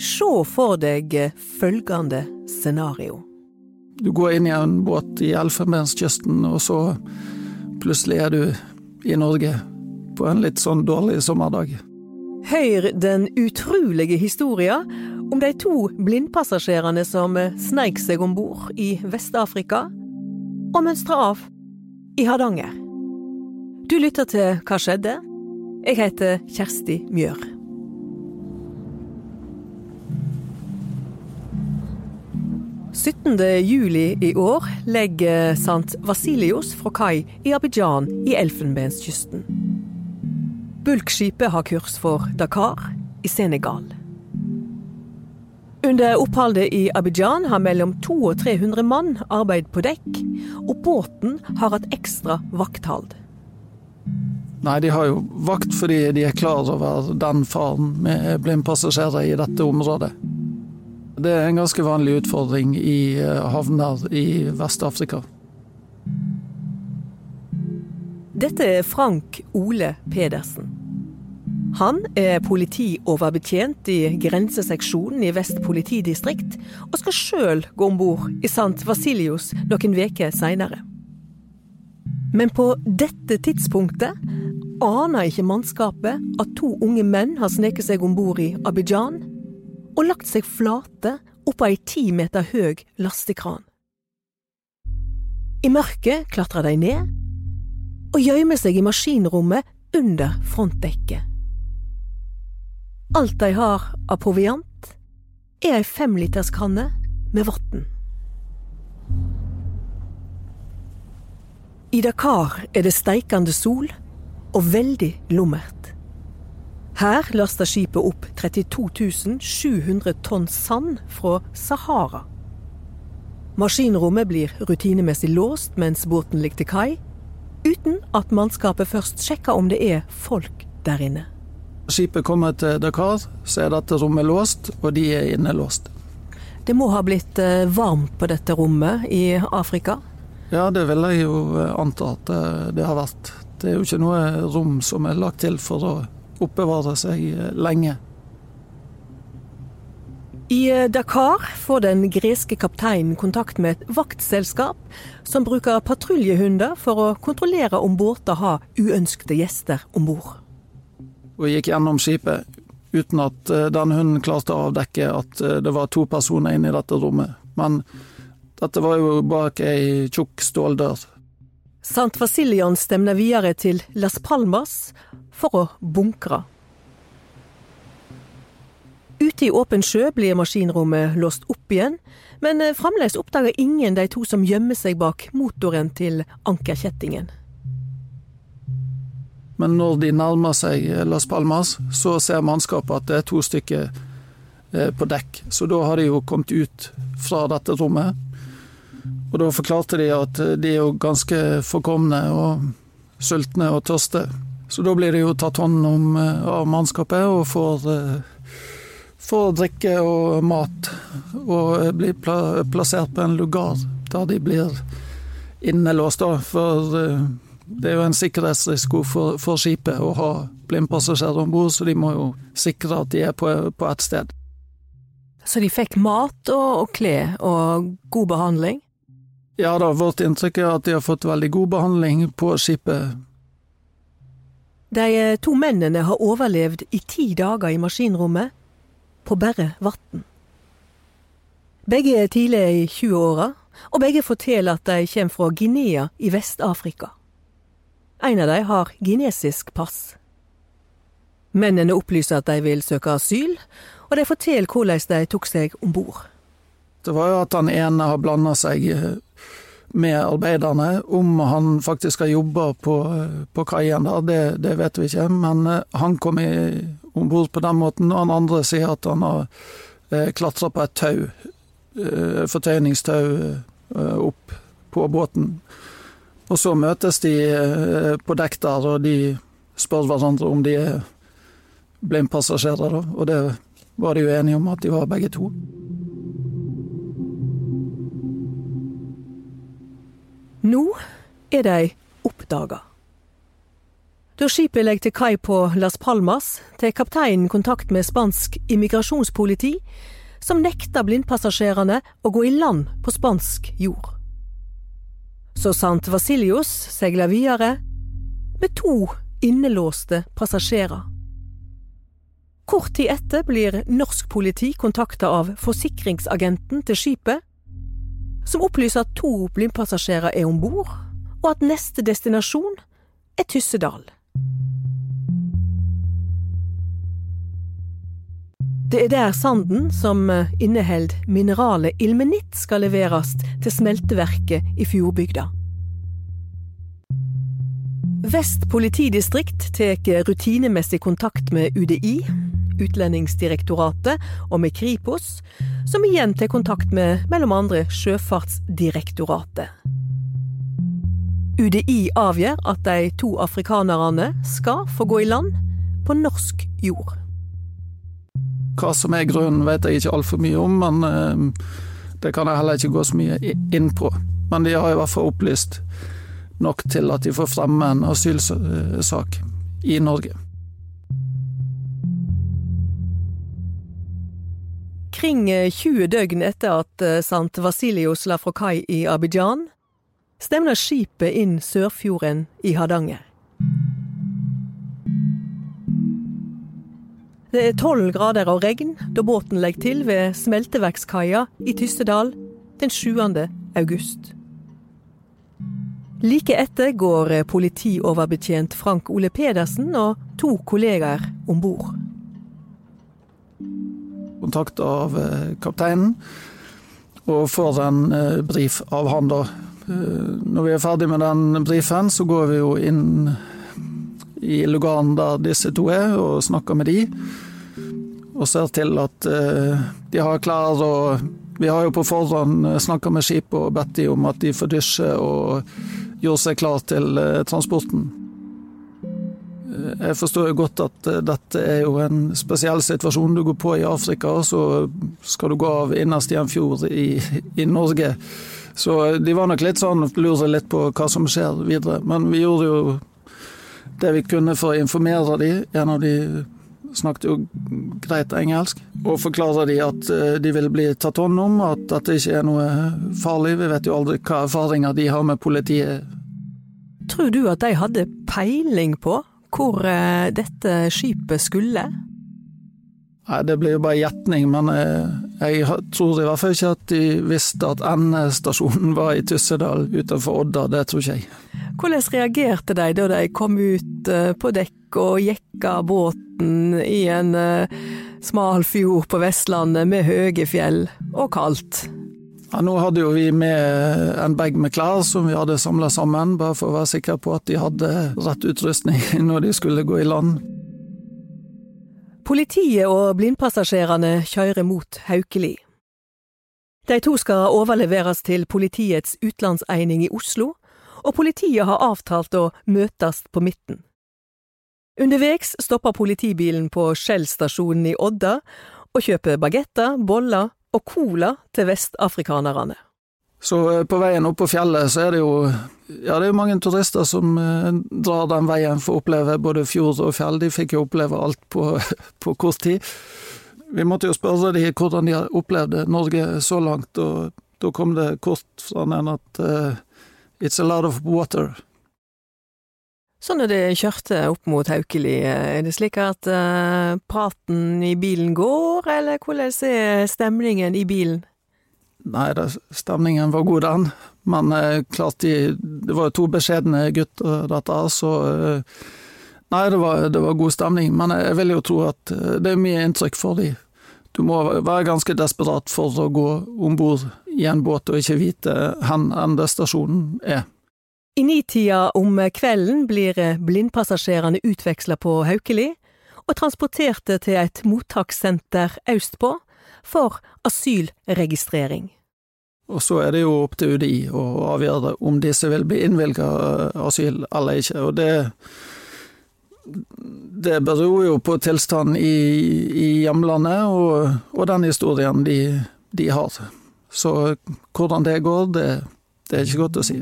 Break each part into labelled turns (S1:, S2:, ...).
S1: Se for deg følgende scenario.
S2: Du går inn i en båt i Elfenbenskysten, og så plutselig er du i Norge på en litt sånn dårlig sommerdag.
S1: Hør den utrolige historien om de to blindpassasjerene som sneik seg om bord i Vest-Afrika og mønstra av i Hardanger. Du lytter til Hva skjedde? Jeg heter Kjersti Mjør. 17. juli i år legger Sant Vasilios fra kai i Abidjan i Elfenbenskysten. Bulkskipet har kurs for Dakar i Senegal. Under oppholdet i Abidjan har mellom 200 og 300 mann arbeid på dekk, og båten har hatt ekstra vakthold.
S2: Nei, de har jo vakt fordi de er klar over den faren med blindpassasjerer i dette området. Det er en ganske vanlig utfordring i eh, havner i Vest-Afrika.
S1: Dette er Frank Ole Pedersen. Han er politioverbetjent i grenseseksjonen i Vest politidistrikt, og skal sjøl gå om bord i Sant Vasilios noen uker seinere. Men på dette tidspunktet aner ikke mannskapet at to unge menn har sneket seg om bord i Abidjan og lagt seg flate oppå ei ti meter høg lastekran. I mørket klatrer de ned og gjemmer seg i maskinrommet under frontdekket. Alt de har av proviant, er ei femliterskanne med vann. I Dakar er det steikende sol og veldig lummert. Her laster skipet opp 32 700 tonn sand fra Sahara. Maskinrommet blir rutinemessig låst mens båten ligger til kai, uten at mannskapet først sjekker om det er folk der inne.
S2: Skipet kommer til Dakar, så er dette rommet låst, og de er innelåst.
S1: Det må ha blitt eh, varmt på dette rommet i Afrika?
S2: Ja, det vil jeg jo eh, anta at eh, det har vært. Det er jo ikke noe rom som er lagt til for å oppbevare seg eh, lenge.
S1: I eh, Dakar får den greske kapteinen kontakt med et vaktselskap som bruker patruljehunder for å kontrollere om båter har uønskede gjester om bord.
S2: Og gikk gjennom skipet uten at eh, den hunden klarte å avdekke at det var to personer inne i dette rommet. Men dette var jo bak ei tjukk ståldør.
S1: Sant Vasilian stemner videre til Las Palmas for å bunkre. Ute i åpen sjø blir maskinrommet låst opp igjen, men eh, fremdeles oppdager ingen de to som gjemmer seg bak motoren til ankerkjettingen.
S2: Men når de nærmer seg Las Palmas, så ser mannskapet at det er to stykker eh, på dekk. Så da har de jo kommet ut fra dette rommet. Og da forklarte de at de er jo ganske forkomne og sultne og tørste. Så da blir de jo tatt hånd om eh, av mannskapet og får, eh, får drikke og mat. Og blir plassert på en lugar der de blir innelåst, da. For eh, det er jo en sikkerhetsrisiko for, for skipet å ha blindpassasjerer om bord, så de må jo sikre at de er på, på ett sted.
S1: Så de fikk mat og, og klær og god behandling?
S2: Ja da, vårt inntrykk er at de har fått veldig god behandling på skipet.
S1: De eh, to mennene har overlevd i ti dager i maskinrommet, på bare vann. Begge er tidlig i 20-åra, og begge forteller at de kommer fra Guinea i Vest-Afrika. En av dem har kinesisk pass. Mennene opplyser at de vil søke asyl, og de forteller hvordan de tok seg om bord.
S2: Det var jo at han ene har blanda seg eh, med arbeiderne. Om han faktisk har jobba på, på kaien det, det, vet vi ikke. Men eh, han kom om bord på den måten, og han andre sier at han har eh, klatra på et tau, eh, fortøyningstau, eh, opp på båten. Og så møtes de eh, på dekk der, og de spør hverandre om de er blindpassasjerer, og det var de jo enige om at de var begge to.
S1: Nå er de oppdaga. Da skipet legger til kai på Las Palmas, tar kapteinen kontakt med spansk immigrasjonspoliti, som nekter blindpassasjerene å gå i land på spansk jord. Så Sant Vasilios seiler videre med to innelåste passasjerer. Kort tid etter blir norsk politi kontakta av forsikringsagenten til skipet, som opplyser at to blindpassasjerer er om bord, og at neste destinasjon er Tyssedal. Det er der sanden som inneholder mineralet ilmenitt skal leveres til smelteverket i fjordbygda. Vest politidistrikt tar rutinemessig kontakt med UDI, Utlendingsdirektoratet og med Kripos, som igjen tar kontakt med mellom andre Sjøfartsdirektoratet. UDI avgjør at de to afrikanerne skal få gå i land på norsk jord.
S2: Hva som er grunnen vet jeg ikke altfor mye om, men eh, det kan jeg heller ikke gå så mye inn på. Men de har i hvert fall opplyst nok til at de får fremme en asylsak i Norge.
S1: Kring 20 døgn etter at Sant Vasilios la fra kai i Abidjan, stemner skipet inn Sørfjorden i Hardanger. Det er tolv grader og regn da båten legger til ved smelteverkskaia i Tystedal den 7. august. Like etter går politioverbetjent Frank Ole Pedersen og to kollegaer om bord.
S2: Kontakt av kapteinen, og får en brief av han da. Når vi er ferdig med den brifen, så går vi jo inn i lugaren der disse to er, og snakker med de. Og ser til at de har klær og Vi har jo på forhånd snakka med skipet og bedt de om at de får dusje og gjøre seg klar til transporten. Jeg forstår jo godt at dette er jo en spesiell situasjon. Du går på i Afrika, så skal du gå av innerst i en fjord i, i Norge. Så de var nok litt sånn, lurer litt på hva som skjer videre. Men vi gjorde jo det vi kunne for å informere de. En av de snakket jo greit engelsk. Og forklarer de at de vil bli tatt hånd om, at dette ikke er noe farlig. Vi vet jo aldri hva erfaringer de har med politiet.
S1: Tror du at de hadde peiling på hvor dette skipet skulle?
S2: Nei, Det blir jo bare gjetning, men jeg tror i hvert fall ikke at de visste at endestasjonen var i Tyssedal utenfor Odda. Det tror ikke jeg.
S1: Hvordan reagerte de da de kom ut på dekk og jekka båten i en smal fjord på Vestlandet med høye fjell og kaldt?
S2: Ja, nå hadde jo vi med en bag med klær som vi hadde samla sammen, bare for å være sikre på at de hadde rett utrustning når de skulle gå i land.
S1: Politiet og blindpassasjerene kjører mot Haukeli. De to skal overleveres til politiets utlandseining i Oslo, og politiet har avtalt å møtes på midten. Underveis stopper politibilen på Skjell stasjonen i Odda og kjøper bagetter, boller og cola til vestafrikanerne.
S2: Så på veien opp på fjellet så er det jo ja, det er mange turister som drar den veien for å oppleve både fjord og fjell. De fikk jo oppleve alt på, på kort tid. Vi måtte jo spørre de hvordan de har opplevd Norge så langt, og da kom det kort fra den at uh, it's a lot of water.
S1: Så når dere kjørte opp mot Haukeli, er det slik at uh, praten i bilen går, eller hvordan er stemningen i bilen?
S2: Nei, det, stemningen var god, den. Men eh, klart de Det var jo to beskjedne gutter, dette, så eh, Nei, det var, det var, god stemning. Men jeg vil jo tro at det er mye inntrykk for de. Du må være ganske desperat for å gå om bord i en båt og ikke vite hvor endestasjonen er.
S1: I nitida om kvelden blir blindpassasjerene utveksla på Haukeli og transporterte til et mottakssenter østpå for asylregistrering.
S2: Og så er det jo opp til UDI å avgjøre om disse vil bli innvilga asyl eller ikke. Og det, det beror jo på tilstanden i, i hjemlandet og, og, den historien de, de, har. Så hvordan det går, det, det er ikke godt å si.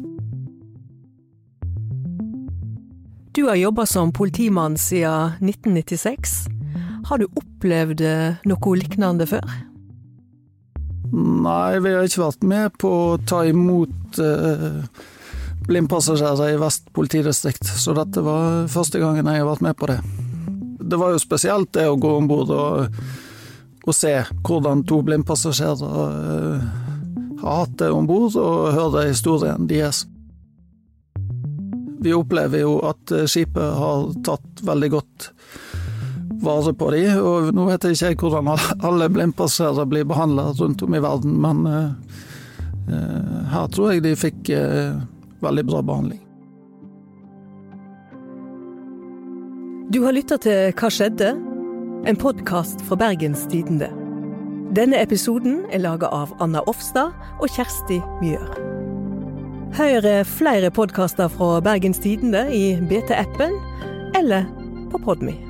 S1: Du har jobba som politimann siden 1996. Har du opplevd noe lignende før?
S2: Nei, vi har ikke vært med på å ta imot eh, blindpassasjerer i Vest politidistrikt, så dette var første gangen jeg har vært med på det. Det var jo spesielt det å gå om bord og, og, se hvordan to blindpassasjerer eh, har hatt det om bord, og høre historien deres. Vi opplever jo at skipet har tatt veldig godt vare på de, og nå vet jeg ikke hvordan alle blindpasserere blir behandla rundt om i verden, men uh, uh, her tror jeg de fikk eh, veldig bra behandling.
S1: Du har lytta til Hva skjedde? En podkast fra Bergens Tidende. Denne episoden er laga av Anna Offstad og Kjersti Mjør. Hør flere podkaster fra Bergens Tidende i BT-appen eller på Podmy.